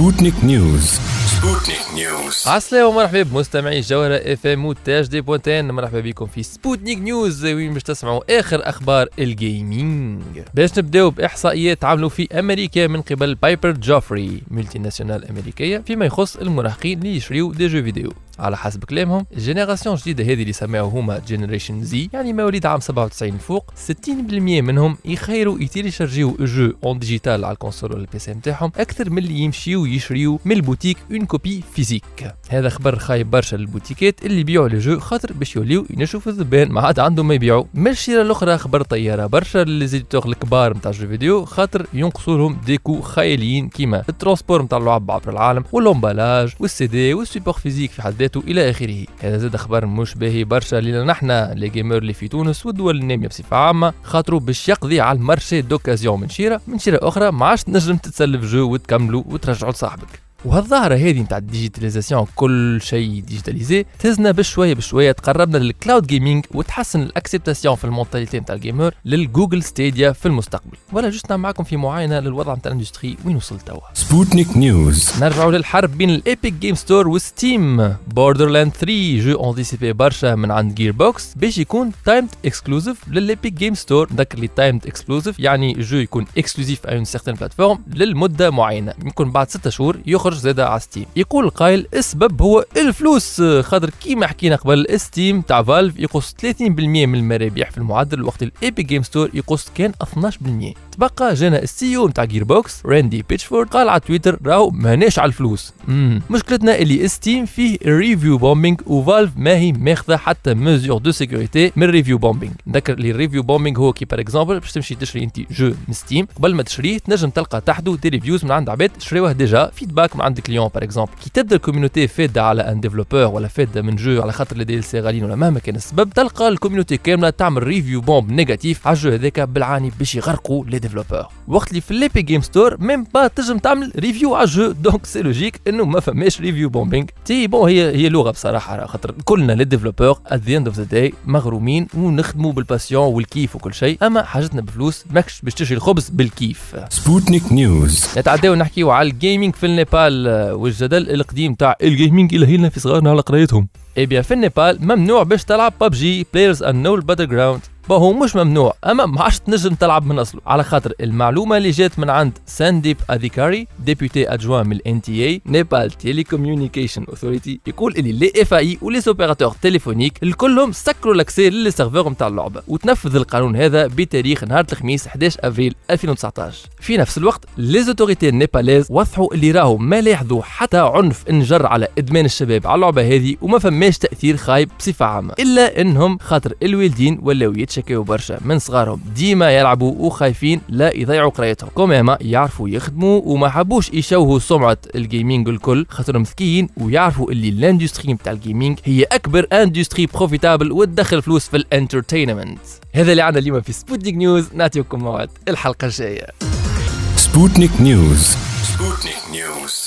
سبوتنيك نيوز سبوتنيك نيوز عسلامة ومرحبا بمستمعي الجوهرة اف ام وتاج دي بوانتين مرحبا بكم في سبوتنيك نيوز وين باش تسمعوا آخر أخبار ال gaming باش نبداو بإحصائيات عملوا في أمريكا من قبل Piper Jaffray multinationale أمريكية فيما يخص المراهقين اللي يشريوا des jeux vidéo. على حسب كلامهم ال génération الجديده هذه اللي سماوها هما generation Z يعني مواليد عام 97 فوق 60% منهم يخيروا يتيليشارجيو jeux en digital على ال console ولا ال PC نتاعهم أكثر من اللي يمشيو يشريو من ال boutique en copie physique هذا خبر خايب برشا للبوتيكات اللي يبيعوا les jeux خاطر باش يوليو ينشوا في الذبان. ما عاد عندهم ما يبيعوا. من الشيره الاخرى خبر طيارة برشا les éditeurs الكبار نتاع jeux vidéo خاطر ينقصوا لهم des coûts خياليين كيما ال transport نتاع اللعب عبر العالم وال emballage وال CD وال support physique في حد ذاته إلى آخره. هذا زاد خبر مش باهي برشا لنا نحنا les gamers اللي في تونس والدول النامية بصفة عامة خاطروا باش يقضي على ال marché d'occasion من شيرة. من شيرة أخرى ما عادش تنجم تتسلف jeu وتكملوا وترجعوا لصاحبك. وهالظاهرة هذه نتاع ال digitalisation كل شيء digitalisé تهزنا بشوية بشوية تقربنا لل cloud gaming وتحسن ال acceptation في ال mentalité نتاع ال gamers لل Google Stadia في المستقبل. ولا juste نعمل معكم في معاينة للوضع نتاع ال industry وين وصل توا؟ سبوتنيك نيوز نرجعوا للحرب بين ال Epic Games Store و Steam Borderlands 3 jeu anticipé برشا من عند Gearbox باش يكون timed exclusive لل Epic Games Store نذكر اللي timed exclusive يعني jeu يكون exclusif en certaine plateforme للمدة معينة. يمكن بعد 6 شهور يخرج زاد على Steam يقول القائل السبب هو الفلوس. خاطر كيما حكينا قبل Steam تاع Valve يقص 30% من المرابح في المعدل وقت ال Epic Games Store يقص كان 12% تبقى جانا ال CEO نتاع Gearbox راندي بيتشفورد قال على تويتر راهو ماناش على الفلوس. مم. مشكلتنا اللي Steam فيه review bombing و Valve ماهي ماخذة حتى mesure de sécurité من ال review bombing نذكر اللي ال review bombing هو كي par exemple باش تمشي تشري انت jeu من Steam قبل ما تشريه تنجم تلقى تحته des reviews من عند عباد شريوه déjà feedback من عند client par exemple كي تبدأ ال community فاده على un développeur ولا فاده من jeu على خاطر les DLC غاليين ولا مهما كان السبب تلقى ال community كاملة تعمل review bomb négative على ال jeu هذاك بالعاني باش يغرقوا les développeurs وقت اللي في l'Epic Games Store même pas تنجم تعمل review على ال jeu donc c'est logique انه ما فماش review bombing تي bon هي هي لغه بصراحه خاطر كلنا les développeurs at the end of the day مغرومين ونخدموا بال passion والكيف وكل شيء اما حاجتنا بفلوس ماكش باش تشري الخبز بالكيف Sputnik News نتعداو نحكيو على ال gaming في النيبال والجدل القديم تاع ال gaming اللي هيلنا في صغارنا على قرايتهم et bien في النيبال ممنوع باش تلعب PUBG PlayerUnknown's Battlegrounds هو مش ممنوع أما ما عادش تنجم تلعب من أصله. على خاطر المعلومة اللي جات من عند سانديب أذيكاري deputy adjoint من ال NTA Nepal Telecommunications Authority يقول اللي les FAI و les opérateurs téléphoniques الكلهم سكروا l'accès ل les serveurs نتاع اللعبة. وتنفذ القانون هذا بتاريخ نهار الخميس 11 أفريل 2019 في نفس الوقت les autorités népalaises وضحوا اللي راهو ما لاحظوا حتى عنف انجر على إدمان الشباب على اللعبة هذه وما فماش تأثير خايب بصفة عامة. إلا إنهم خاطر الوالدين ولاو يتشكاو برشا من صغارهم. ديما يلعبوا وخايفين لا يضيعوا قرايتهم. quand même يعرفوا يخدموا وما حبوش يشوهوا سمعة ال gaming الكل خاطرهم ذكيين ويعرفوا اللي ال industry نتاع ال gaming هي أكبر industry profitable وتدخل فلوس في ال entertainment هذا اللي عندنا اليوم في Sputnik News نعطيكم موعد الحلقة الجاية. Sputnik News Sputnik News